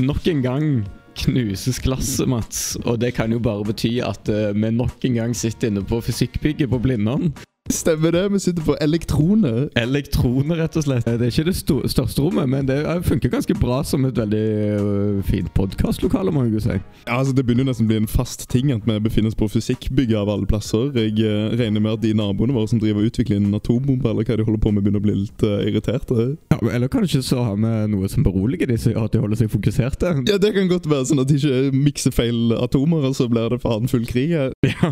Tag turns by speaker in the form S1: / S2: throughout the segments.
S1: Nok en gang knuses glasset, Mats. Og det kan jo bare bety at uh, vi nok en gang sitter inne på fysikkbygget på Blindern.
S2: Stemmer det. Vi sitter på elektroner.
S1: Elektroner, rett og slett. Det er ikke det største rommet, men det eh, funker ganske bra som et veldig øh, fint podkastlokale, må jeg si.
S2: Ja, altså Det begynner nesten å bli en fast ting at vi befinner oss på fysikkbygget av alle plasser. Jeg uh, regner med at de naboene våre som driver og utvikler en atombombe, eller hva de holder på med, begynner å bli litt uh, irriterte.
S1: Ja, men- eller kanskje så har vi noe som beroliger de, så at de holder seg fokuserte.
S2: Ja, Det kan godt være sånn at de ikke mikser feil atomer, og så blir det faen full krig her.
S1: Ja,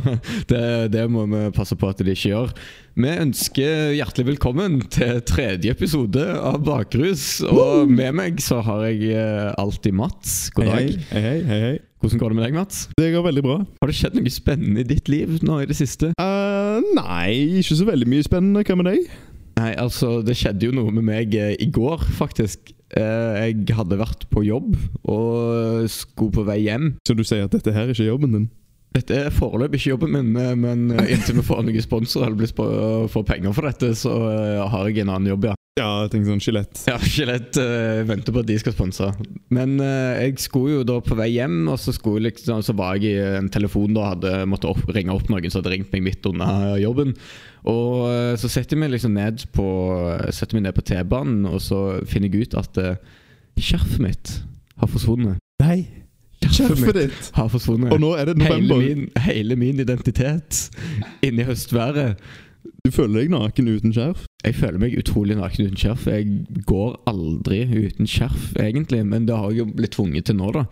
S1: det, det må vi passe på at de ikke gjør. Vi ønsker hjertelig velkommen til tredje episode av Bakrus. Og med meg så har jeg eh, alltid Mats. God dag.
S2: Hei, hei, hei, hei.
S1: Hvordan går det med deg, Mats?
S2: Det går veldig bra.
S1: Har det skjedd noe spennende i ditt liv nå i det siste?
S2: Uh, nei, ikke så veldig mye spennende. Hva med deg?
S1: Nei, altså, det skjedde jo noe med meg eh, i går, faktisk. Eh, jeg hadde vært på jobb og skulle på vei hjem.
S2: Så du sier at dette her er ikke jobben din?
S1: Dette er foreløpig ikke jobben min, eh, men eh, inntil vi får noen sponsorer eller blir får penger for dette, så eh, har jeg en annen jobb, ja.
S2: Ja, jeg tenker sånn skjelett.
S1: Ja, Skjelett uh, venter på at de skal sponse. Men eh, jeg skulle jo da på vei hjem, og så, liksom, så var jeg i en telefon da hadde måtte opp, ringe opp noen som hadde ringt meg midt under jobben. Og eh, så setter jeg meg liksom ned på på T-banen, og så finner jeg ut at skjerfet mitt har forsvunnet.
S2: Nei, skjerfet ditt!
S1: har forsvunnet.
S2: Og nå er det
S1: hele,
S2: november.
S1: min, hele min identitet inni høstværet.
S2: Du føler deg naken uten skjerf?
S1: Jeg føler meg utrolig naken uten skjerf. Jeg går aldri uten skjerf, egentlig, men det har jeg jo blitt tvunget til nå, da.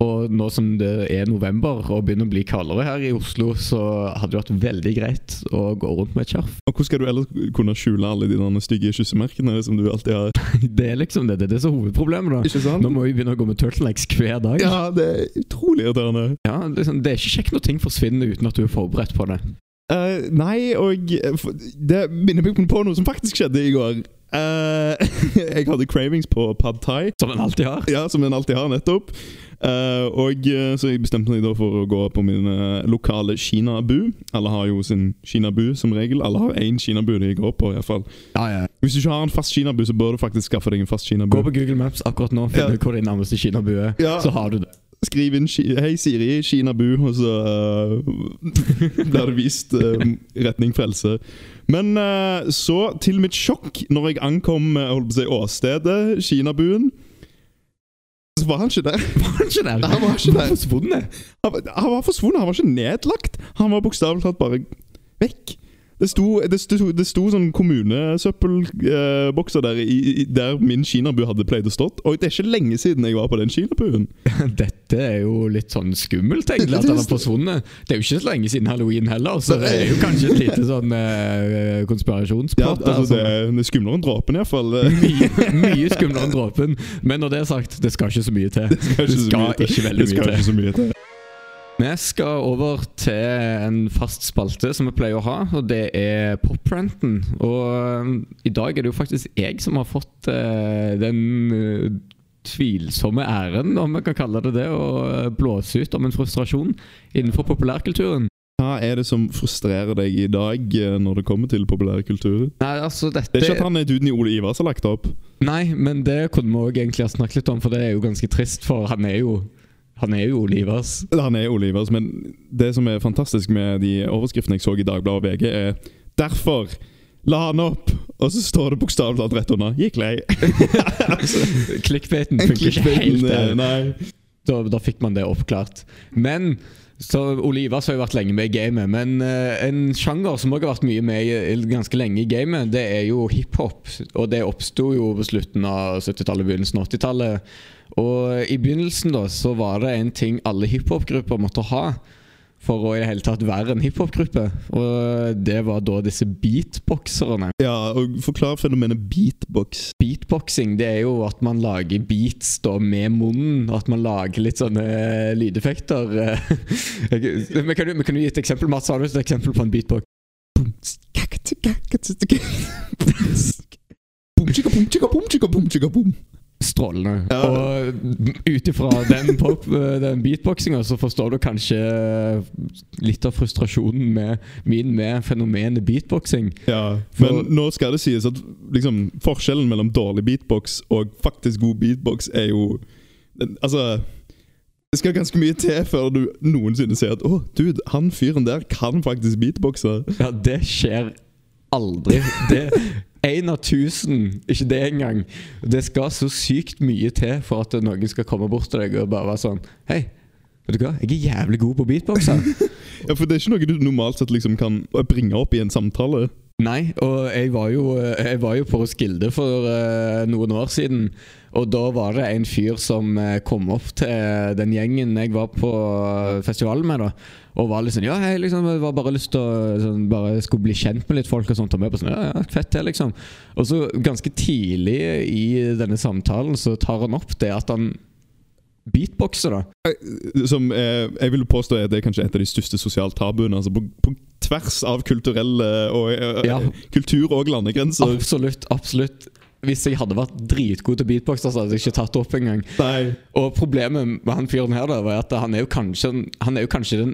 S1: Og nå som det er november og begynner å bli kaldere her i Oslo, så hadde det vært veldig greit å gå rundt med et skjerf.
S2: Og Hvordan skal du ellers kunne skjule alle de stygge kyssemerkene som du alltid har?
S1: Det er liksom det, det er det som er hovedproblemet, da.
S2: Ikke sant?
S1: Nå må vi begynne å gå med turtlenecks hver dag.
S2: Ja, det er utrolig irriterende.
S1: Ja, det, sånn, det er ikke kjekt når ting forsvinner uten at du er forberedt på det.
S2: Eh, nei, og eh, det minner meg på noe som faktisk skjedde i går. Uh, jeg hadde cravings på pad thai,
S1: Som en alltid har.
S2: ja, som en alltid har, nettopp. Uh, og Så jeg bestemte meg da for å gå på min lokale kinabu. Alle har jo sin kinabu som regel. Alle har én kinabu de går på. i hvert fall.
S1: Ja, ja.
S2: Hvis du ikke har en fast kinabu, så bør du faktisk skaffe deg en fast kinabu.
S1: Gå på Google Maps akkurat nå, finn
S2: Ja.
S1: hvor din nærmeste kinabu er,
S2: Ja.
S1: så har du det.
S2: Skriv inn 'Hei, Siri, Kinabu', og så uh, blir det vist uh, retning frelse. Men uh, så, til mitt sjokk, når jeg ankom holdt på å si, åstedet, Kinabuen Så var han ikke der.
S1: Var han ikke der?
S2: Han var ikke der.
S1: forsvunnet.
S2: Han, var- han var forsvunnet, han var ikke nedlagt. Han var bokstavelig talt bare vekk. Det sto, det sto, det sto sånn kommunesøppelbokser der, i, der min kinabu hadde pleid å stått. Og det er ikke lenge siden jeg var på den kinabuen.
S1: Dette er jo litt sånn skummelt, egentlig, at han har forsvunnet. Det er jo ikke så lenge siden halloween heller, så det er jo kanskje et lite sånn
S2: uh,
S1: konspirasjonsplott. Ja,
S2: altså, det, er, det er skumlere enn dråpen, iallfall.
S1: mye, mye skumlere enn dråpen. Men når det er sagt, det skal ikke så mye til.
S2: Det skal ikke, så
S1: skal
S2: mye
S1: ikke veldig mye
S2: ikke så mye til.
S1: Vi skal over til en fast spalte som vi pleier å ha, og det er poppranten. Og um, i dag er det jo faktisk jeg som har fått eh, den eh, tvilsomme æren, om vi kan kalle det det, å eh, blåse ut om en frustrasjon innenfor populærkulturen.
S2: Hva er det som frustrerer deg i dag eh, når det kommer til populærkultur?
S1: Nei, altså dette
S2: Det er ikke at han er duden i Ole Ivars har lagt opp.
S1: Nei, men det kunne vi òg egentlig ha snakket litt om, for det er jo ganske trist, for han er jo Han er jo Olivas.
S2: Han er Olivas, men det som er fantastisk med de overskriftene jeg så i Dagbladet og VG, er 'Derfor la han opp', og så står det bokstavelig talt rett under 'Gikk lei'.
S1: Clickbaiten funker ikke helt der.
S2: eh, Nei.
S1: Da, da fikk man det oppklart. Men så Olivas har jo vært lenge med i gamet, men uh, en sjanger som også har vært mye med i, i ganske lenge i gamet, det er jo hiphop. Og det oppsto jo på slutten av 70-tallet, begynnelsen av 80-tallet. Og i begynnelsen da, så var det en ting alle hiphop-grupper måtte ha for å i det hele tatt være en hiphop-gruppe. Og det var da disse beatboxerne.
S2: Ja, og Forklar fenomenet beatbox.
S1: Beatboxing det er jo at man lager beats da med munnen. At man lager litt sånne eh, lydeffekter. Men kan, du, men kan du gi et eksempel, Mats? Har du et eksempel på en beatbox? Strålende.
S2: Ja.
S1: Og ut ifra den, pop, den beatboxinga så forstår du kanskje litt av frustrasjonen med min med fenomenet beatboxing.
S2: Ja,
S1: For-
S2: Men nå skal det sies at liksom, forskjellen mellom dårlig beatbox og faktisk god beatbox er jo Altså Det skal ganske mye til før du noensinne sier at 'Å, dude, han fyren der kan faktisk beatboxe'.
S1: Ja, det skjer aldri. Det Én av tusen, ikke det engang. Det skal så sykt mye til for at noen skal komme bort til deg og bare være sånn Hei, vet du hva? Jeg er jævlig god på beatboxer.
S2: Ja, For det er ikke noe du normalt sett liksom kan bringe opp i en samtale.
S1: Nei, og jeg var jo, jeg var jo på Roskilde for uh, noen år siden. Og da var det en fyr som eh, kom opp til den gjengen jeg var på festivalen med. da Og var liksom Ja, jeg liksom, jeg var bare lyst til å sånn, Bare skulle bli kjent med litt folk og sånt. Og med på sånn, ja, ja, fett det liksom Og så ganske tidlig i denne samtalen så tar han opp det at han beatboxer, da.
S2: Som eh, jeg vil påstå er det er kanskje et av de største sosiale tabuene. Altså på, på tvers av kulturelle og eh,
S1: Ja.
S2: kultur og landegrenser.
S1: Absolutt, absolutt. Hvis jeg hadde vært dritgod til beatbox, så hadde jeg ikke tatt det opp engang. Og problemet med han fyren her da var at han er jo kanskje, han er jo kanskje den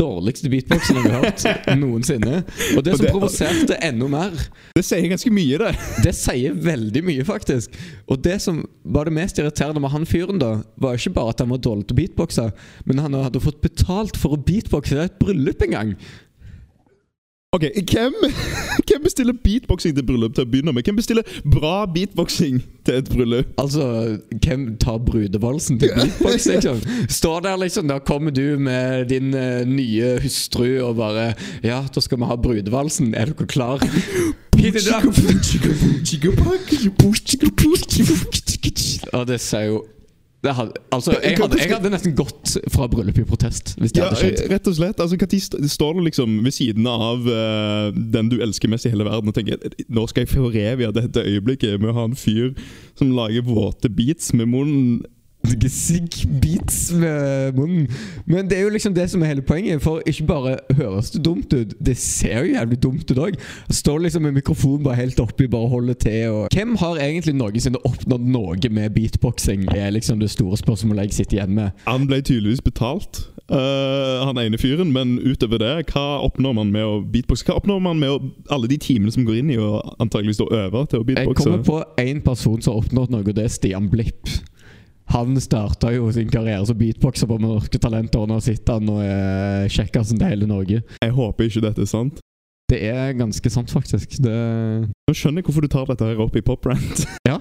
S1: dårligste beatboxen jeg har hørt noensinne. Og det som provoserte enda mer,
S2: Det sier ganske mye, det.
S1: det sier veldig mye, faktisk. Og det som var det mest irriterende med han fyren, da, var ikke bare at han var dårlig til å beatboxe, men han hadde fått betalt for å beatboxe i et bryllup en gang.
S2: Ok, hvem, hvem bestiller beatboxing til bryllup til å begynne med? Hvem bestiller bra beatboxing til et bryllup?
S1: Altså, hvem tar brudevalsen til beatbox, liksom? Står der, liksom, da kommer du med din uh, nye hustru og bare Ja, da skal vi ha brudevalsen. Er dere klar? Og det sier jo hadde, altså, jeg hadde, jeg hadde nesten gått fra bryllup i protest hvis det
S2: Ja,
S1: hadde skjedd.
S2: rett og slett. Altså, Når står du liksom ved siden av uh, den du elsker mest i hele verden og tenker nå skal jeg forevige dette øyeblikket med å ha en fyr som lager våte beats med munnen
S1: Sigg beats med munnen. Men det er jo liksom det som er hele poenget. For ikke bare høres det dumt ut, det ser jo jævlig dumt ut òg. Står liksom med mikrofonen bare helt oppi, bare holder til og Hvem har egentlig noensinne oppnådd noe med beatboxing? Er liksom det store spørsmålet jeg sitter igjen med.
S2: Han ble tydeligvis betalt, uh, han ene fyren, men utover det, hva oppnår man med å beatboxe? Hva oppnår man med å, alle de timene som går inn i å antakeligvis øve til å beatboxe?
S1: Jeg kommer på én person som har oppnådd noe, og det er Stian Blipp. Han starta jo sin karriere som beatboxer på Norske Talenter, og nå sitter han og er kjekkasen til hele Norge.
S2: Jeg håper ikke dette er sant.
S1: Det er ganske sant, faktisk. Det
S2: Nå skjønner jeg hvorfor du tar dette her opp i poprant.
S1: Ja.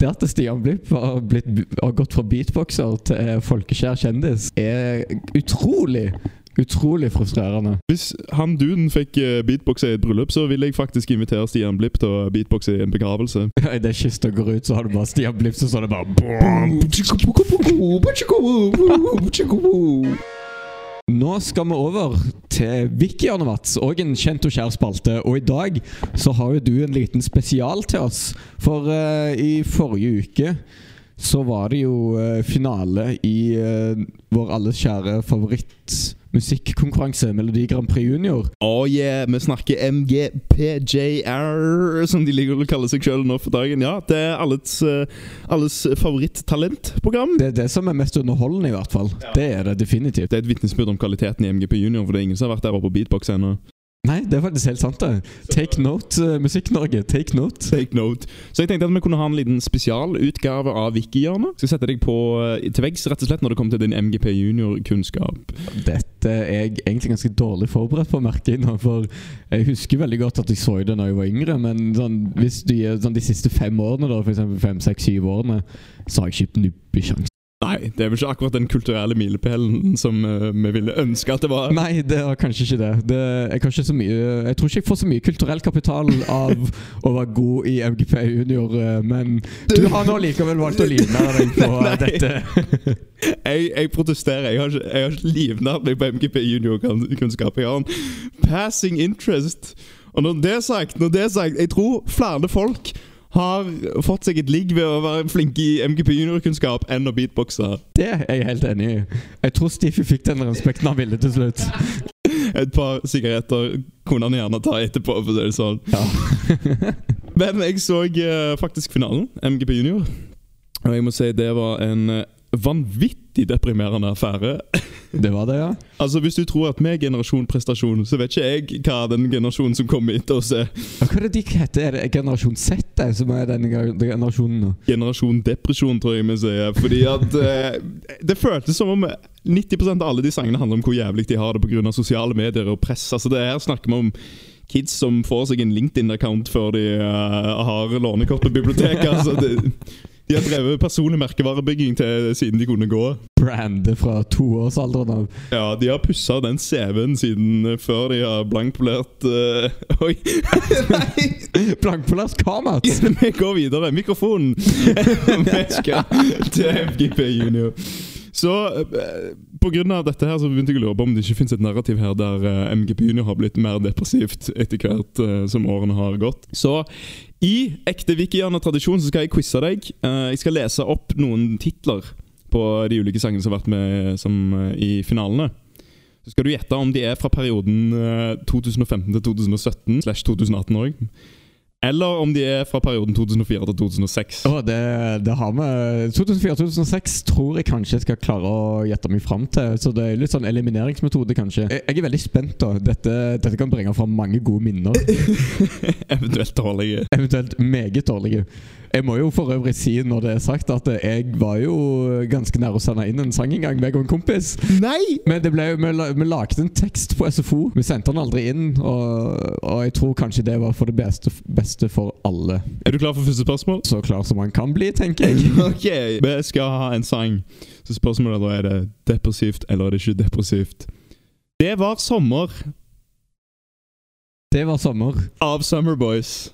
S1: Det at Stian Blipp har, blitt, har gått fra beatboxer til folkeskjær kjendis, er utrolig, utrolig frustrerende.
S2: Hvis han duden fikk eh, beatboxe i et bryllup, så ville jeg faktisk invitere Stian Blipp til å beatboxe i en begravelse.
S1: Idet kista går ut, så har du bare Stian Blipp, så er det bare. Nå skal vi over til Vicky-hjørnet, Mats. Og en kjent og kjær spalte. Og i dag så har jo du en liten spesial til oss. For uh, i forrige uke så var det jo uh, finale i uh, vår alles kjære favorittmusikkonkurranse, Melodi Grand Prix Junior.
S2: Oh yeah, vi snakker MGPJR, som de liker å kalle seg sjøl nå for dagen. Ja, det er alles, eh, alles favoritt-talentprogram.
S1: Det er det som er mest underholdende, i hvert fall. Det er det definitivt.
S2: Det er et vitnesbyrd om kvaliteten i MGP Junior, for det er ingen som har vært der oppe på beatbox ennå.
S1: Nei, det er faktisk helt sant, det. Take note, uh, Musikk-Norge. Take note.
S2: Take note. Så jeg tenkte at vi kunne ha en liten spesialutgave av Wiki-hjørnet. Skal sette deg på uh, til veggs rett og slett når det kommer til din MGP Junior-kunnskap.
S1: Dette er jeg egentlig ganske dårlig forberedt på, merker jeg nå. For jeg husker veldig godt at jeg så det da jeg var yngre, men sånn, hvis du gir sånn, de siste fem årene, da, for eksempel fem, seks, syv årene, så har jeg ikke nubbesjanse.
S2: Nei, det er vel ikke akkurat den kulturelle milepælen som uh, vi ville ønske at det var.
S1: Nei, det er kanskje ikke det. det jeg, har ikke så mye, jeg tror ikke jeg får så mye kulturell kapital av å være god i MGP Junior, eh, men du har nå likevel valgt å livnære deg på
S2: Nei.
S1: dette.
S2: Jeg, jeg protesterer. Jeg har ikke, ikke livnært meg på MGP Junior-kunnskap. Jeg har en passing interest. Og når det er sagt, når det er sagt jeg tror flere folk har fått seg et ligg ved å være flinke i MGP Junior-kunnskap enn å beatboxe.
S1: Det er jeg helt enig i. Jeg tror Stiffy fikk den respekten han ville til slutt.
S2: Et par sigaretter kunne han gjerne ta etterpå, for å si det sånn.
S1: Ja.
S2: Men jeg så eh, faktisk finalen, MGP Junior. Og jeg må si det var en eh, vanvittig deprimerende affære.
S1: Det var det, ja.
S2: Altså, Hvis du tror at vi er generasjon prestasjon, så vet ikke jeg hva den generasjonen som kommer etter oss, er.
S1: Ja, Hva er det de heter? Er det generasjon Z det, som er denne generasjonen nå?
S2: Generasjon depresjon, tror jeg vi sier. Fordi at eh, Det føltes som om 90% av alle de sangene handler om hvor jævlig de har det pga. sosiale medier og press. Altså det Her snakker vi om kids som får seg en LinkedIn-account før de uh, har lånekort på biblioteket. altså det, De har drevet personlig merkevarebygging til siden de kunne gå.
S1: Brandet fra toårsalderen av.
S2: Ja, De har pussa den CV-en siden eh, før de har blankpolert uh, Oi! Nei!
S1: Blankpolert hva, Mats?
S2: Vi går videre. Mikrofonen! Vi skal til FGP Junior. Så eh, av dette her så begynte jeg å lure på om det ikke finnes et narrativ her der uh, MGP Junior har blitt mer depressivt etter hvert uh, som årene har gått. Så i ekte Wikiana-tradisjon så skal jeg quize deg. Uh, jeg skal lese opp noen titler på de ulike sangene som har vært med som, eh, i finalene. Så skal du gjette om de er fra perioden eh, 2015 til 2017, slash 2018 òg. Eller om de er fra perioden 2004 til 2006.
S1: Oh, det, det har vi 2004-2006 tror jeg kanskje jeg skal klare å gjette meg fram til. Så det er litt sånn elimineringsmetode, kanskje. Jeg, jeg er veldig spent, da. Dette, dette kan bringe fram mange gode minner.
S2: Eventuelt dårlige.
S1: Eventuelt meget dårlige. Jeg må jo for øvrig si, når det er sagt, at jeg var jo ganske nær å sende inn en sang en gang, meg og en kompis.
S2: Nei!
S1: Men det ble, vi, vi lagde en tekst på SFO. Vi sendte den aldri inn, og, og jeg tror kanskje det var for det beste, beste for alle.
S2: Er du klar for første spørsmål?
S1: Så klar som man kan bli, tenker jeg.
S2: Ok, Vi skal ha en sang. Så spørsmålet da er det depressivt eller er det ikke depressivt. Det var sommer
S1: Det var sommer.
S2: av Summerboys.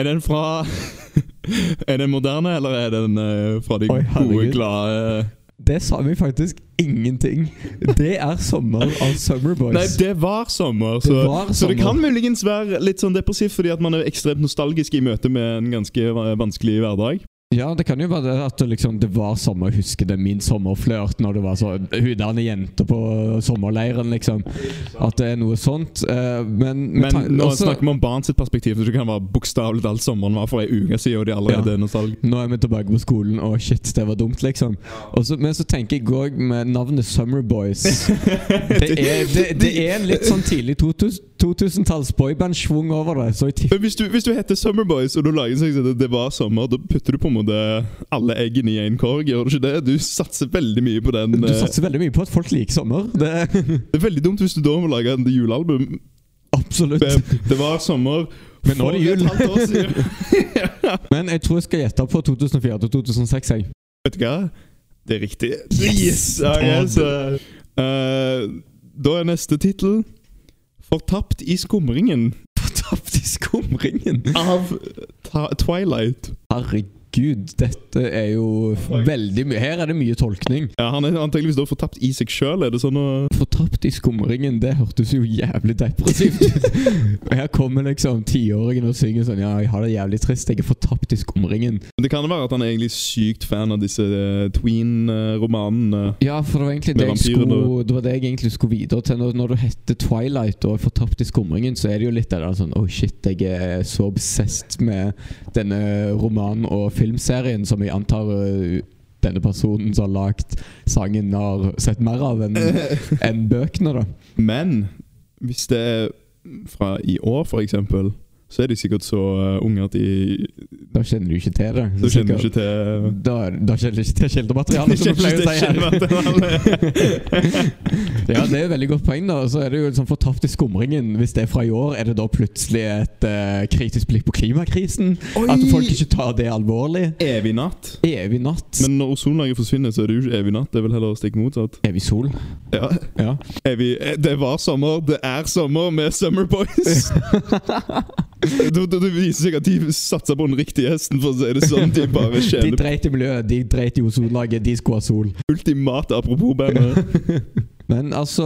S2: Er den fra Er den moderne, eller er den uh, fra de
S1: Oi,
S2: gode, glade
S1: Det sa vi faktisk ingenting. Det er sommer av Summer Boys.
S2: Nei, det var sommer. Så
S1: Det var
S2: så det kan muligens være litt sånn depressivt fordi at man er ekstremt nostalgisk i møte med en ganske vanskelig hverdag.
S1: Ja, det kan jo være det at det, liksom, det var sommer. Jeg husker det min sommerflørt når det var så hudende jenter på sommerleiren, liksom. At det er noe sånt. eh, men
S2: Men nå
S1: også-
S2: snakker vi om barn sitt perspektiv, så det kan være bokstavelig talt sommeren var for ei uke siden, og de allerede
S1: Ja.
S2: er nostalgiske.
S1: Nå er vi tilbake på skolen, og shit, det var dumt, liksom. Også, men så tenker jeg òg med navnet Summerboys det, er- det, det er en litt sånn tidlig 2000 2000-talls boyband-schwung over det, så jeg
S2: hvis du, hvis du heter Summerboys og du lager en som heter Det var sommer, da putter du på en måte alle eggene i én korg, gjør du ikke det? Du satser veldig mye på den.
S1: Du
S2: eh,
S1: satser veldig mye på at folk liker sommer. Det
S2: Det er veldig dumt hvis du da må lage en julealbum.
S1: Absolutt.
S2: Det, det var sommer
S1: Men nå er det jul.
S2: et.
S1: Men jeg tror jeg skal gjette på 2004 til 2006. Jeg.
S2: Vet du hva? Det er riktig.
S1: Yes!
S2: yes.
S1: Å,
S2: yes. uh, da er neste tittel Fortapt i skumringen
S1: Fortapt i skumringen.
S2: av Twilight.
S1: Herregud, dette er jo veldig mye Her er det mye tolkning.
S2: Ja, han er antakeligvis da fortapt i seg sjøl. Er det sånn å
S1: Fortapt i skumringen, det hørtes jo jævlig depressivt ut. Her kommer liksom tiåringen og synger sånn Ja, jeg har det jævlig trist, jeg er fortapt i skumringen.
S2: Det kan være at han er egentlig sykt fan av disse uh, tween-romanene.
S1: Ja, for det var egentlig det jeg skulle Det var det jeg egentlig skulle videre til. Når, når du heter Twilight og er fortapt i skumringen, så er det jo litt det der sånn Oh shit, jeg er så obsessed med denne romanen og filmserien som jeg antar uh, denne personen som har lagd sangen, har sett mer av enn en bøkene, da.
S2: Men hvis det er fra i år, eksempel, så er de sikkert så eh, unge at de
S1: Da kjenner du ikke til det.
S2: Da kjenner du ikke til
S1: Da, da kjenner du ikke til kildematerialet, som du pleier å si her. Ja, det er et veldig godt poeng. da Så er det jo sånn Fortapt i skumringen. Hvis det er fra i år, er det da plutselig et uh, kritisk blikk på klimakrisen? At folk ikke tar det alvorlig?
S2: Evig natt.
S1: Evig natt.
S2: Men når ozonlaget forsvinner, så er det jo ikke evig natt. Det er vel heller stikk motsatt.
S1: Evig sol.
S2: Ja,
S1: Ja.
S2: evig, eh, Det var sommer, det er sommer med Summer Boys. Det, det, det viser seg at de satsa på den riktige hesten, for å si det sånn. De bare
S1: De dreit i miljøet, de dreit i ozonlaget, de skulle ha sol.
S2: ultimate apropos bandet.
S1: Men altså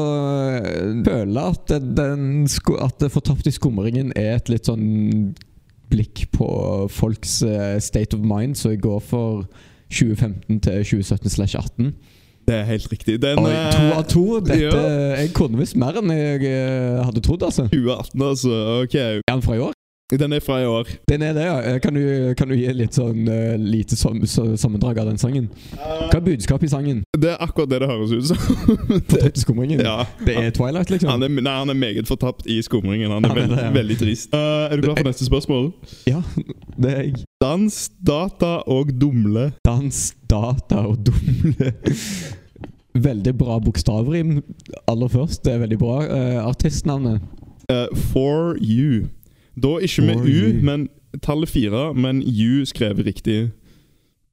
S1: jeg Føler at den At det fortapte i skumringen er et litt sånn blikk på folks eh, state of mind, så jeg går for 2015 til 2017 slash 18.
S2: Det er helt riktig. Den
S1: Oi,
S2: eh,
S1: to av to. Dette,
S2: ja.
S1: Jeg kunne visst mer enn jeg eh, hadde trodd, altså.
S2: 2018, altså. Ok.
S1: Er han fra i år?
S2: Den er fra i år.
S1: Den er det, ja. Eh, Kan du, kan du gi litt sånn uh, lite som, så, sammendrag av den sangen? Hva er budskapet i sangen?
S2: Det er akkurat det det høres ut som.
S1: Fortapt i skumringen?
S2: ja.
S1: Det er Twilight, liksom?
S2: Han er, nei, han er meget fortapt i skumringen. Han er,
S1: Han er
S2: veld,
S1: det, ja.
S2: veldig trist. Uh, er du klar for neste spørsmål?
S1: Ja, det er jeg.
S2: Dans, data og dumle.
S1: Dans, data og dumle. Veldig bra bokstavrim aller først. Det er veldig bra. Uh, artistnavnet.
S2: For you. Da ikke med U, men tallet fire, men U skrevet riktig.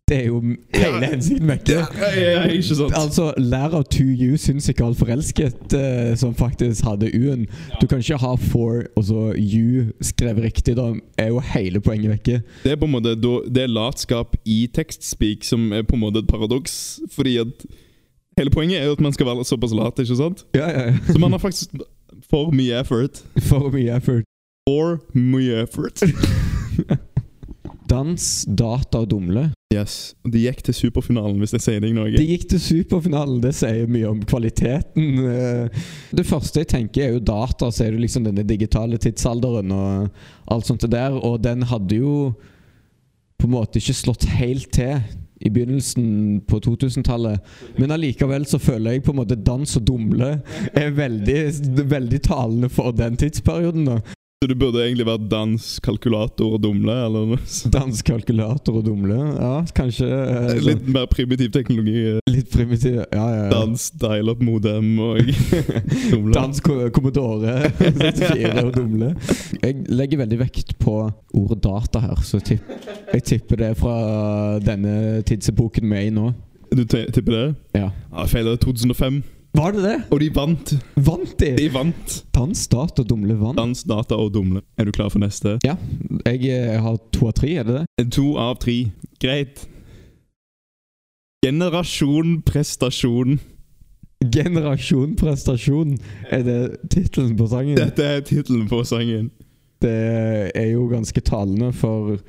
S1: Det er jo hele hensikten med det.
S2: Ja, ikke sant?
S1: Altså, lærer to u, syns ikke alt forelsket, eh, som faktisk hadde U-en. Du kan ikke ha for og så U skrevet riktig. Da er jo hele poenget vekke.
S2: Det er på en måte det er latskap i tekstspeak som er på en måte et paradoks. Fordi at hele poenget er jo at man skal være såpass lat, ikke sant?
S1: Ja, ja, ja.
S2: Så man har faktisk for mye effort.
S1: For mye effort.
S2: For mye effort.
S1: Dans, data og dumle.
S2: Yes. De gikk til superfinalen, hvis jeg sier deg noe.
S1: De gikk til superfinalen. Det sier mye om kvaliteten. Eh, Det første jeg tenker, er jo data. Så er det liksom denne digitale tidsalderen og alt sånt der. Og den hadde jo på en måte ikke slått helt til i begynnelsen på 2000-tallet. Men allikevel så føler jeg på en måte dans og dumle er veldig, veldig talende for den tidsperioden. da
S2: Så du burde egentlig vært dans, kalkulator og dumle, eller noe sånt.
S1: Dans, kalkulator og dumle. Ja, kanskje eh,
S2: Litt mer primitiv teknologi.
S1: litt primitiv. Ja, ja, ja.
S2: Dans, dial-up modem og dumle.
S1: Dans Commodore 64 og dumle. Jeg legger veldig vekt på ordet data her, så tipp, jeg tipper det er fra denne tidsepoken vi er i nå.
S2: Du tipper det?
S1: Ja.
S2: Ja, feil. Det er 2005.
S1: Var det det?
S2: Og de vant.
S1: Vant de?
S2: De vant.
S1: Dans, data dumle vant?
S2: Dans, data og dumle. Er du klar for neste?
S1: Ja. Jeg, jeg har to av tre, er det det?
S2: To av tre. Greit. Generasjon prestasjon.
S1: Generasjon prestasjon er det tittelen på sangen.
S2: Dette er tittelen på sangen.
S1: Det er jo ganske talende for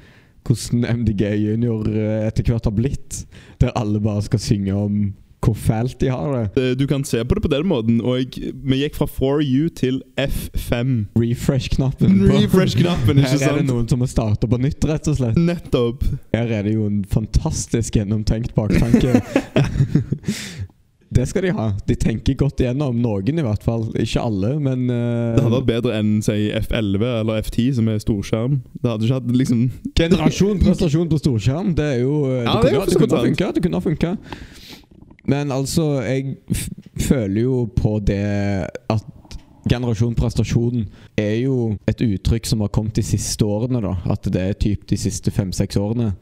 S1: hvordan MDG Junior eh, etter hvert har blitt. Der alle bare skal synge om hvor fælt de har det.
S2: Eh, Du kan se på det på den måten. Og vi gikk fra 4U til F5.
S1: Refresh-knappen.
S2: Refresh-knappen, ikke sant?
S1: Her er det noen som må starte på nytt, rett og slett.
S2: Nettopp.
S1: Her er det jo en fantastisk gjennomtenkt baktanke. det skal de ha. De tenker godt igjennom. Noen, i hvert fall. Ikke alle, men uh,
S2: Det hadde vært bedre enn si F11 eller F10, som er storskjerm. Det hadde ikke hatt liksom
S1: Generasjon prestasjon på storskjerm, det er jo eh,
S2: Ja,
S1: det,
S2: det er jo
S1: kunne, Det kunne ha funka. Men altså, jeg føler jo på det at generasjon prestasjon er jo et uttrykk som har kommet de siste årene. da At det er typ de siste fem-seks årene.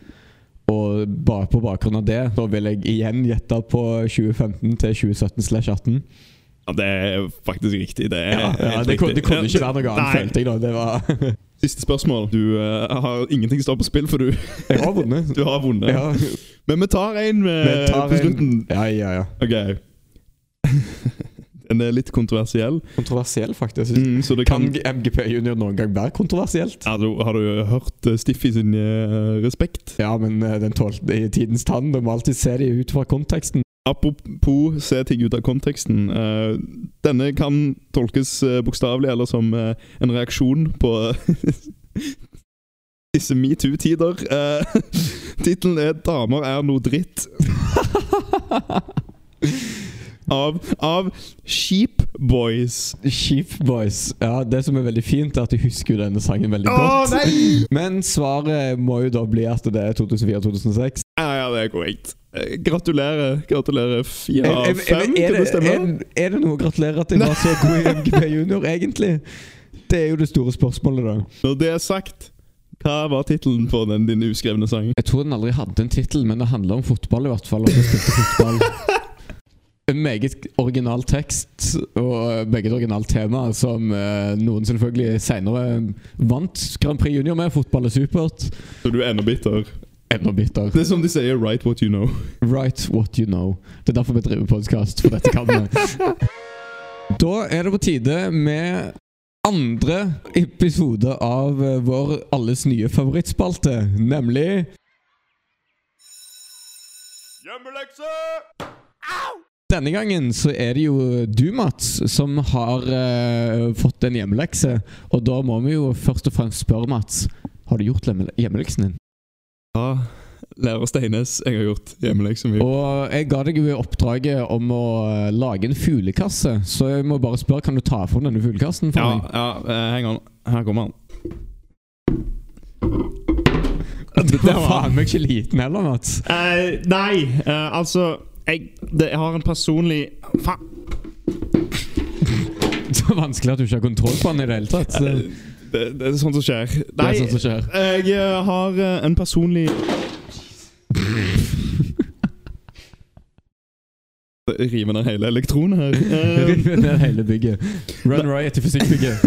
S1: Og bare på bakgrunn av det, da vil jeg igjen gjette på 2015 til 2017 slash 18.
S2: Ja, det er faktisk riktig. Det
S1: Ja, ja, det, kunne, det kunne ikke være noe annet, følte jeg da. Det var
S2: Siste spørsmål. Du uh, har ingenting står på spill, for du,
S1: Jeg har vunnet.
S2: du har vunnet.
S1: Ja,
S2: Men vi tar en med,
S1: vi tar
S2: på
S1: en-
S2: slutten.
S1: ja, ja, ja.
S2: Ok. Den er litt kontroversiell,
S1: Kontroversiell, faktisk.
S2: mm, så det
S1: Kan
S2: kan
S1: MGP Junior noen gang være kontroversielt?
S2: ja, du, Har du hørt eh, Stiffy sin uh, respekt?
S1: Ja, men uh, den tålte i tidens tann. Du må alltid se de ut fra konteksten.
S2: Apropos se ting ut av konteksten. Uh, denne kan tolkes uh, bokstavelig eller som uh, en reaksjon på disse metoo-tider. Uh, Tittelen er 'Damer er noe dritt'. Av, av Sheep Boys.
S1: Sheep Boys. Ja, Det som er veldig fint, er at du husker jo denne sangen veldig
S2: godt.
S1: godt.
S2: nei!
S1: Men svaret må jo da bli at det er 2004-2006.
S2: Ja, ja, det er korrekt. Eh, Gratulerer. Gratulerer. Fire av fem, kan det stemme?
S1: er, er det noe å gratulere at jeg var så god i MGP Junior, egentlig? Det er jo det store spørsmålet, da.
S2: Når det er sagt, hva var tittelen på den din uskrevne sang?
S1: Jeg tror den aldri hadde en tittel, men det handler om fotball, i hvert fall. Og jeg spilte fotball. En meget original tekst og meget originalt tema, som eh, noen selvfølgelig senere vant Grand Prix Junior med. Fotball er supert.
S2: Så du er enda bitter?
S1: Enda bitter.
S2: Det er som de sier 'write what you know'.
S1: Write what you know. Det er derfor vi driver podkast, for dette kan vi. Da er det på tide med andre episode av eh, vår alles nye favorittspalte, nemlig
S2: Hjemmelekse!
S1: Denne gangen så er det jo du, Mats, som har uh, fått en hjemmelekse. Og da må vi jo først og fremst spørre, Mats, har du gjort hjemme- hjemmeleksen din?
S2: Ja, lærer Steines, jeg har gjort hjemmeleksa mi.
S1: Og jeg ga deg jo oppdraget om å eh, lage en fuglekasse, så jeg må bare spørre, kan du ta fram denne fuglekassen for
S2: Ja,
S1: meg?
S2: ja, eh, heng on. Her kommer han.
S1: Det var faen meg ikke liten heller, Mats.
S2: Uh, nei, uh, altså jeg, det, jeg har en personlig Faen!
S1: Så vanskelig at du ikke har kontroll på den i det hele tatt. Det,
S2: Det, det er sånt som skjer.
S1: det er sånt som skjer.
S2: jeg eh, har eh, en personlig Rive ned hele elektronen her.
S1: Rive ned hele bygget. Run riot i fysikkbygget.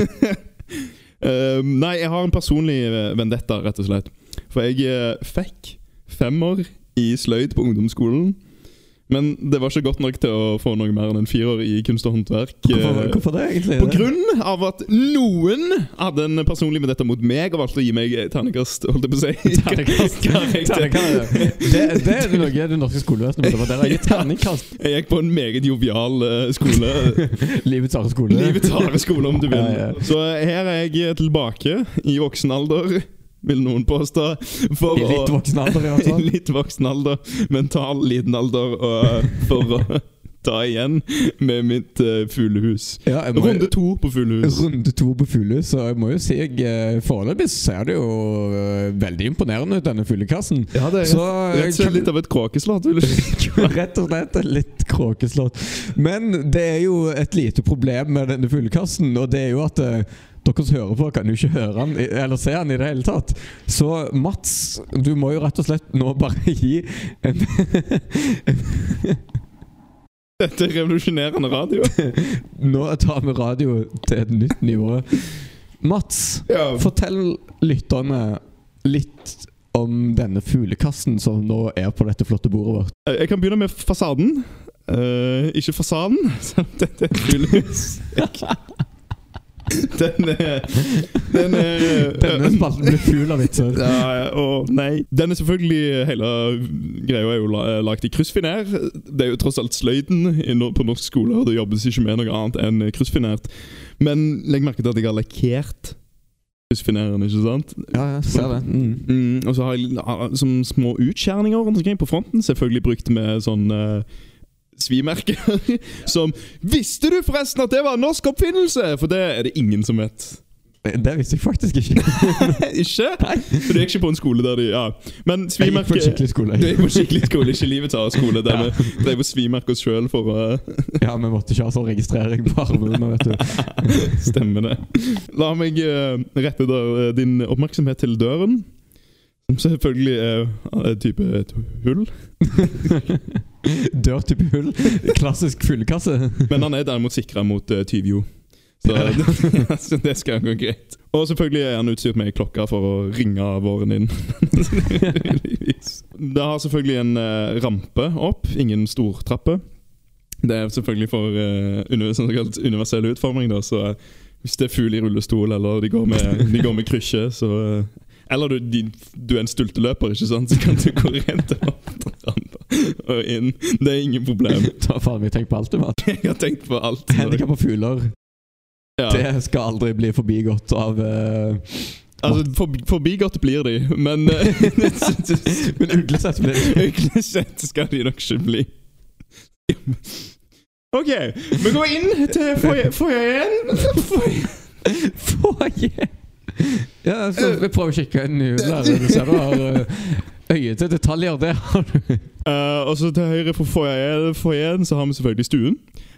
S2: eh, nei, jeg har en personlig eh, vendetta, rett og slett. For jeg eh, fikk femmer i sløyd på ungdomsskolen. Men det var ikke godt nok til å få noe mer enn en firer i kunst og håndverk.
S1: Hvorfor,
S2: eh,
S1: hvorfor det, egentlig?
S2: På grunn av at noen hadde en personlig med dette mot meg og valgte å gi meg terningkast, holdt jeg på å si.
S1: Terningkast.
S2: Karakter.
S1: Det, det er noe det norske skolevesenet burde vurdere. Gitt terningkast.
S2: Jeg gikk på en meget jovial eh, skole.
S1: Livets harde skole.
S2: Livets harde skole, om du vil. Så her er jeg tilbake i voksen alder, vil noen påstå. For
S1: I litt voksen alder, i hvert fall.
S2: Litt voksen alder, mental liten alder, og for å ta igjen med mitt uh, fuglehus.
S1: Ja,
S2: Runde to på fuglehus.
S1: Runde to på fuglehus, så jeg må jo si jeg eh, foreløpig ser det jo uh, veldig imponerende ut, denne fuglekassen.
S2: Ja, det er
S1: Så
S2: rett og slett litt av et kråkeslott.
S1: Rett og slett litt kråkeslott. Men det er jo et lite problem med denne fuglekassen, og det er jo at eh, dere som hører på, kan jo ikke høre han, eller se han i det hele tatt. Så Mats, du må jo rett og slett nå bare gi en
S2: Dette er revolusjonerende radio.
S1: Nå tar vi radio til et nytt nivå. Mats,
S2: Ja.
S1: fortell lytterne litt om denne fuglekassen som nå er på dette flotte bordet vårt.
S2: Jeg kan begynne med fasaden. Uh, ikke fasaden. selv om Dette er et fuglehus. Den er Den
S1: Denne spalten blir full av vitser.
S2: Ja, og nei. Den er selvfølgelig Hele greia er jo la- lagt i kryssfiner. Det er jo tross alt sløyden på norsk skole, og det jobbes ikke med noe annet enn kryssfinert. Men legg merke til at jeg har lakkert kryssfineren, ikke sant?
S1: Ja, jeg ser det. Mm.
S2: Mm, og så har jeg ah, som små utskjæringer på fronten, selvfølgelig brukt med sånn eh, svimerke. som Visste du forresten at det var en norsk oppfinnelse?! For det er det ingen som vet.
S1: Det visste jeg faktisk ikke.
S2: ikke?
S1: Nei.
S2: For du gikk ikke på en skole der de Ja. Men svimerke
S1: Jeg gikk på en skikkelig skole.
S2: Du gikk på skikkelig skole, ikke livets harde skole. Der
S1: Ja.
S2: vi drev og svimerka oss sjøl for å
S1: Ja, vi måtte ikke ha sånn registrering på armene, vet du.
S2: Stemmer det. La meg uh, rette der, uh, din oppmerksomhet til døren. Som selvfølgelig er eh, type et hull.
S1: Dør type hull. Klassisk fuglekasse.
S2: Men han er derimot sikra mot uh, tyvjo. Så, så det skal gå greit. Og selvfølgelig er han utstyrt med klokke for å ringe våren inn. det har selvfølgelig en uh, rampe opp, ingen stortrappe. Det er selvfølgelig for uh, universell utforming, da, så eh, hvis det er fugl i rullestol, eller de går med, de går med krysje, så eh, Eller du, de, du er en stulteløper, ikke sant, så kan du gå rett opp rampa og inn. Det er ingen problem.
S1: Ta faen meg tenk på alt, du, Matt.
S2: Jeg har tenkt på alt.
S1: Handikappa fugler,
S2: Ja.
S1: det skal aldri bli forbigått av uh,
S2: Altså, for, Forbigått blir de, men uh,
S1: Men uglesett blir de.
S2: Uglesett skal de nok ikke bli. OK, vi går inn til foajeen.
S1: Foajeen. Ja, så vi prøver å kikke inn i huset. Du ser du har eh, øye til detaljer. Det har du.
S2: Uh, og så til høyre for foajeen så har vi selvfølgelig stuen.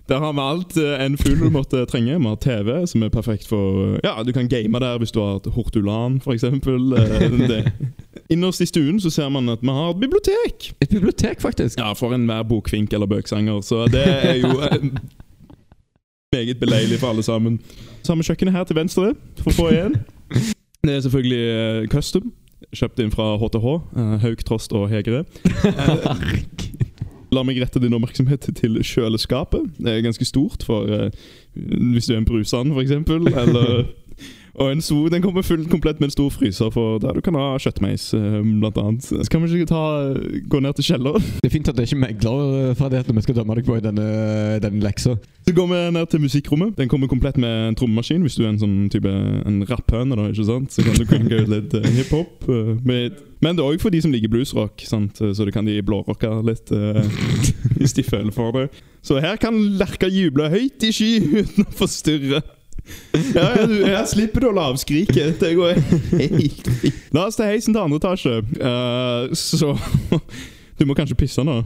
S2: Der har vi alt eh, en fugl måtte trenge. Vi har TV, som er perfekt for Ja, du kan game der hvis du har et hortulan, f.eks. Innerst i stuen så ser man at vi har et bibliotek.
S1: Et bibliotek, faktisk.
S2: Ja, for enhver bokfink eller bøksanger. Så det er jo eh, meget beleilig for alle sammen. Så har vi kjøkkenet her til venstre, for å få igjen. Det er selvfølgelig eh, custom. Kjøpt inn fra HTH. eh, Hauk, Trost og Hegre. La meg rette din oppmerksomhet til kjøleskapet. Det er ganske stort for eh, hvis du er en brusand, f.eks. Eller Og en stor, den kommer fullt komplett med en stor fryser for der du kan ha kjøttmeis, eh, blant annet. Så kan vi ikke ta, gå ned til kjelleren?
S1: Det er fint at det ikke er meglerferdigheter vi skal dømme deg på i denne, denne leksa.
S2: Så går vi ned til musikkrommet. Den kommer komplett med en trommemaskin. Hvis du er en sånn type en rapphøne, da, ikke sant? så kan du kunne ut litt uh, hiphop. Uh, men det er òg for de som liker bluesrock, sant? så det kan de blårocke litt uh, hvis de føler for det. Så her kan Lerka juble høyt i sky uten å forstyrre. Ja, her slipper du å skriket. Det går helt fint. La oss ta heisen til andre etasje. Uh, så Du må kanskje pisse nå?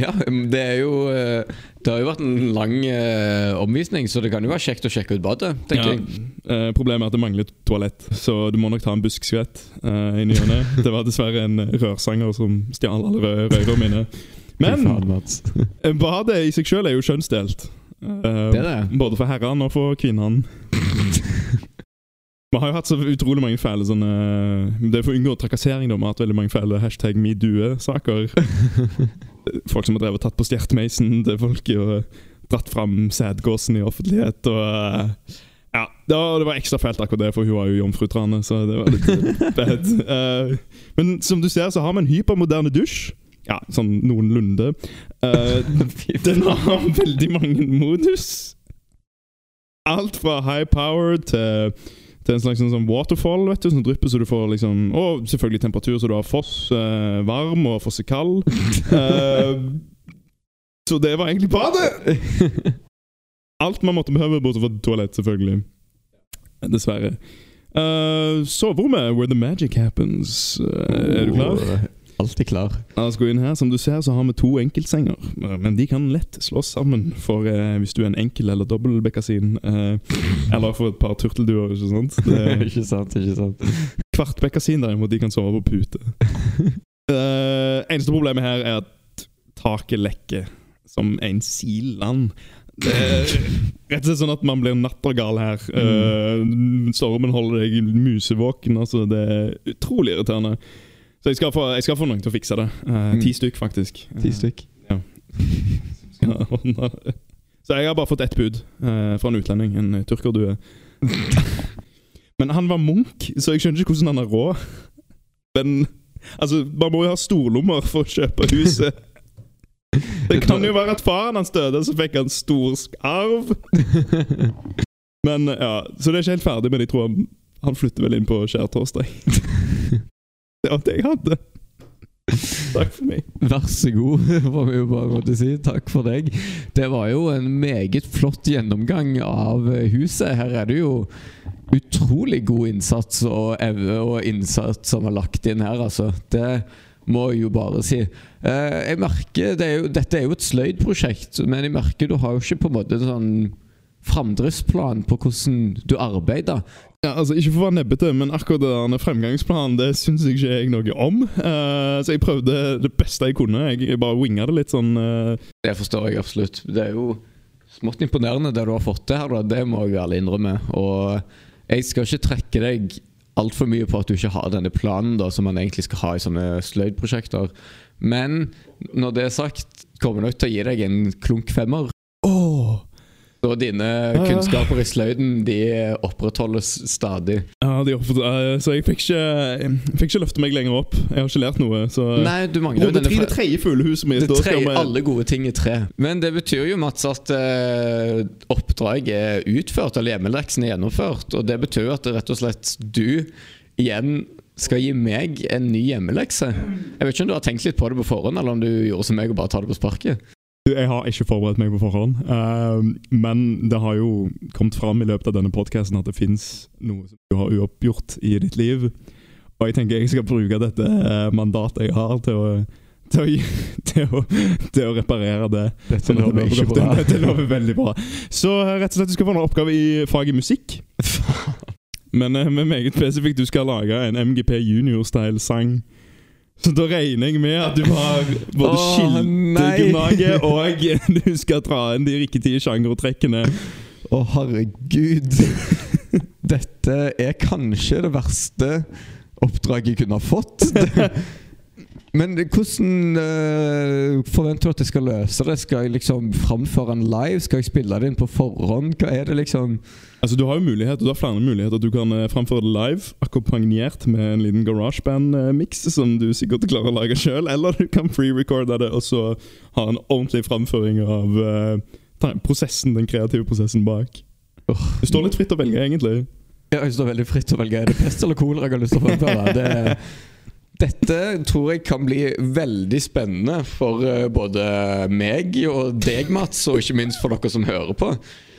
S1: Ja, det er jo eh, Det har jo vært en lang uh, omvisning, så det kan jo være kjekt å sjekke ut badet. tenker ja, jeg.
S2: Uh, problemet er at det mangler toalett, så du må nok ta en buskskvett uh, i ny og ne. Det var dessverre en rørsanger som stjal alle røyrene mine. Men badet i seg sjøl er jo kjønnsdelt.
S1: Uh, det er det.
S2: Både for herrene og for kvinnene. Vi har jo hatt så utrolig mange fæle sånne Det er for å unngå trakassering. da Vi har hatt veldig mange fæle hashtag metoo-saker. folk som har drevet tatt på stjertemeisen til folk og dratt fram sædgåsen i offentlighet. Og uh, ja, det var, det var, ekstra fælt akkurat det, for hun var jo jomfrutrane. Så det var litt bad. Uh, men som du ser, så har vi en hypermoderne dusj. Ja, sånn noenlunde. Uh, den har veldig mange modus. Alt fra high power til, til en slags sånn waterfall vet du, som drypper, så du får liksom Og selvfølgelig temperatur, så du har foss uh, varm og fosse kald. Uh, så det var egentlig badet! Alt man måtte behøve, bortsett fra toalett, selvfølgelig. Dessverre. Uh, Soverommet, where the magic happens. Uh, er du klar?
S1: Alltid klar.
S2: La oss gå inn her. Som du ser, så har vi to enkeltsenger. Men de kan lett slås sammen for eh, hvis du er en enkel- eller dobbeltbekkasin. Eh, eller for et par turtelduer, ikke sant?
S1: Det, ikke sant, ikke sant.
S2: Kvartbekkasin, derimot, de kan sove på pute. Eh, eneste problemet her er at taket lekker som en siland. Det er rett og slett sånn at man blir nattergal her. Uh, stormen holder deg musevåken. Altså, det er utrolig irriterende. Så jeg skal, få, jeg skal få noen til å fikse det. Uh, ti stykk, faktisk.
S1: Ti stykk?
S2: Ja. Så jeg har bare fått ett bud uh, fra en utlending. En turkerdue. Men han var munk, så jeg skjønner ikke hvordan han har råd. Men altså, man må jo ha storlommer for å kjøpe huset. Det kan jo være at faren hans døde, så fikk han stor arv. Men ja, Så det er ikke helt ferdig, men jeg tror han, han flytter vel inn på skjærtorsdag. Det var det jeg hadde. Takk for meg.
S1: Vær så god, får vi jo bare måtte si. Takk for deg. Det var jo en meget flott gjennomgang av huset. Her er det jo utrolig god innsats og evne og innsats som er lagt inn her, altså. Det må jeg jo bare si. Eh, jeg merker, det er jo, Dette er jo et sløydprosjekt, men jeg merker du har jo ikke på en måte sånn framdriftsplan på hvordan du arbeider.
S2: Ja, altså Ikke for å være nebbete, men akkurat den fremgangsplanen det syns jeg ikke jeg noe om. Uh, så jeg prøvde det beste jeg kunne. Jeg, bare winga det litt sånn. Uh...
S1: Det forstår jeg absolutt. Det er jo smått imponerende det du har fått til her, da. det må jeg ærlig innrømme. Og jeg skal ikke trekke deg altfor mye på at du ikke har denne planen da, som man egentlig skal ha i sånne sløydprosjekter. Men når det er sagt, kommer nok til å gi deg en klunk femmer. Så dine kunnskaper i sløyden de opprettholdes stadig.
S2: Ja, de opprettholdes, Så jeg fikk ikke, jeg fikk ikke løfte meg lenger opp. Jeg har ikke lært noe. Så
S1: Nei, du mangler
S2: det, tre, det tredje fuglehuset mitt.
S1: Det tredje, alle gode ting i tre. Men det betyr jo, Mats, at uh, oppdraget er utført, eller hjemmeleksen er gjennomført. Og det betyr jo at rett og slett du igjen skal gi meg en ny hjemmelekse. Jeg vet ikke om du har tenkt litt på det på forhånd, eller om du gjorde som meg og bare tar det på sparket?
S2: Jeg har ikke forberedt meg på forhånd, uh, men det har jo kommet fram i løpet av denne podkasten at det fins noe som du har uoppgjort i ditt liv. Og jeg tenker jeg skal bruke dette uh, mandatet jeg har, til å, til å, til å, til å reparere det.
S1: Dette lover lover ikke bra.
S2: Dette lover veldig bra. Så uh, rett og slett du skal få en oppgave i faget musikk. Men med meget spesifikt, du skal lage en MGP junior-style-sang. Så da regner jeg med at du har både oh, skiltegrunnlaget og du skal dra inn de riktige sjangertrekkene.
S1: Å, oh, herregud. Dette er kanskje det verste oppdraget jeg kunne ha fått. Men hvordan eh, forventer du at jeg skal løse det? Skal jeg liksom framføre den live? Skal jeg spille det inn på forhånd? Hva er det liksom
S2: Altså, Du har jo mulighet, du har flere muligheter. Du kan uh, framføre det live, akkompagnert med en liten GarageBand-miks som du sikkert klarer å lage sjøl. Eller du kan pre-recorde det og så ha en ordentlig framføring av uh, prosessen, den kreative prosessen bak. Du står litt fritt å velge, egentlig.
S1: Ja, Jeg står veldig fritt å velge. Er det pest eller kolera jeg har lyst til å framføre? Det, dette tror jeg kan bli veldig spennende for eh, både meg og deg, Mats, og ikke minst for dere som hører på.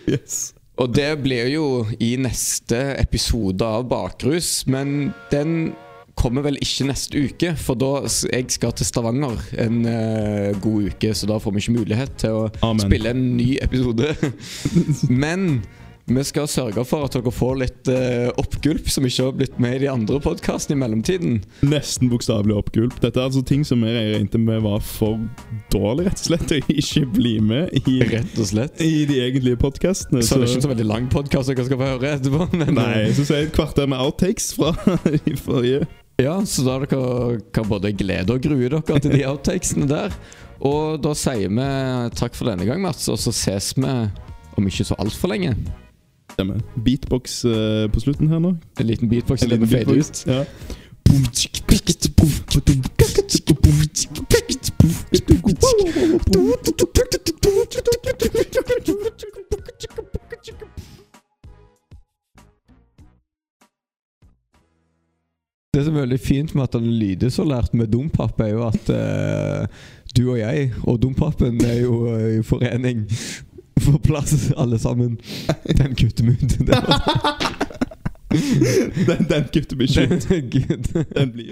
S2: Yes.
S1: Og det blir jo i neste episode av Bakrus, men den kommer vel ikke neste uke, for da jeg skal til Stavanger en uh, god uke, så da får vi ikke mulighet til å
S2: Amen.
S1: spille en ny episode. men vi skal sørge for at dere får litt uh, oppgulp som ikke har blitt med i de andre podkastene i mellomtiden.
S2: Nesten bokstavelig oppgulp. Dette er altså ting som jeg regnet med var for dårlig, rett og slett, til å ikke bli med i,
S1: Rett og slett.
S2: i de egentlige podkastene.
S1: Så det er ikke så veldig lang podkast dere skal få høre etterpå. Men,
S2: Nei, så sier jeg et kvarter med outtakes fra i forrige.
S1: Ja, så da dere kan både glede og grue dere til de outtakesene der. Og da sier vi takk for denne gang, Mats, og så ses vi om ikke så altfor lenge.
S2: Stemmer. Beatbox uh, på slutten her nå.
S1: En liten beatbox
S2: liten
S1: fader ut.
S2: Ja.
S1: Det som er veldig fint med at han så lært med Dompap, er jo at uh, du og jeg og Dompapen er jo eh, i forening. Får plass, alle sammen. Den kutter vi ut.
S2: Den, den kutter vi ikke ut. Den blir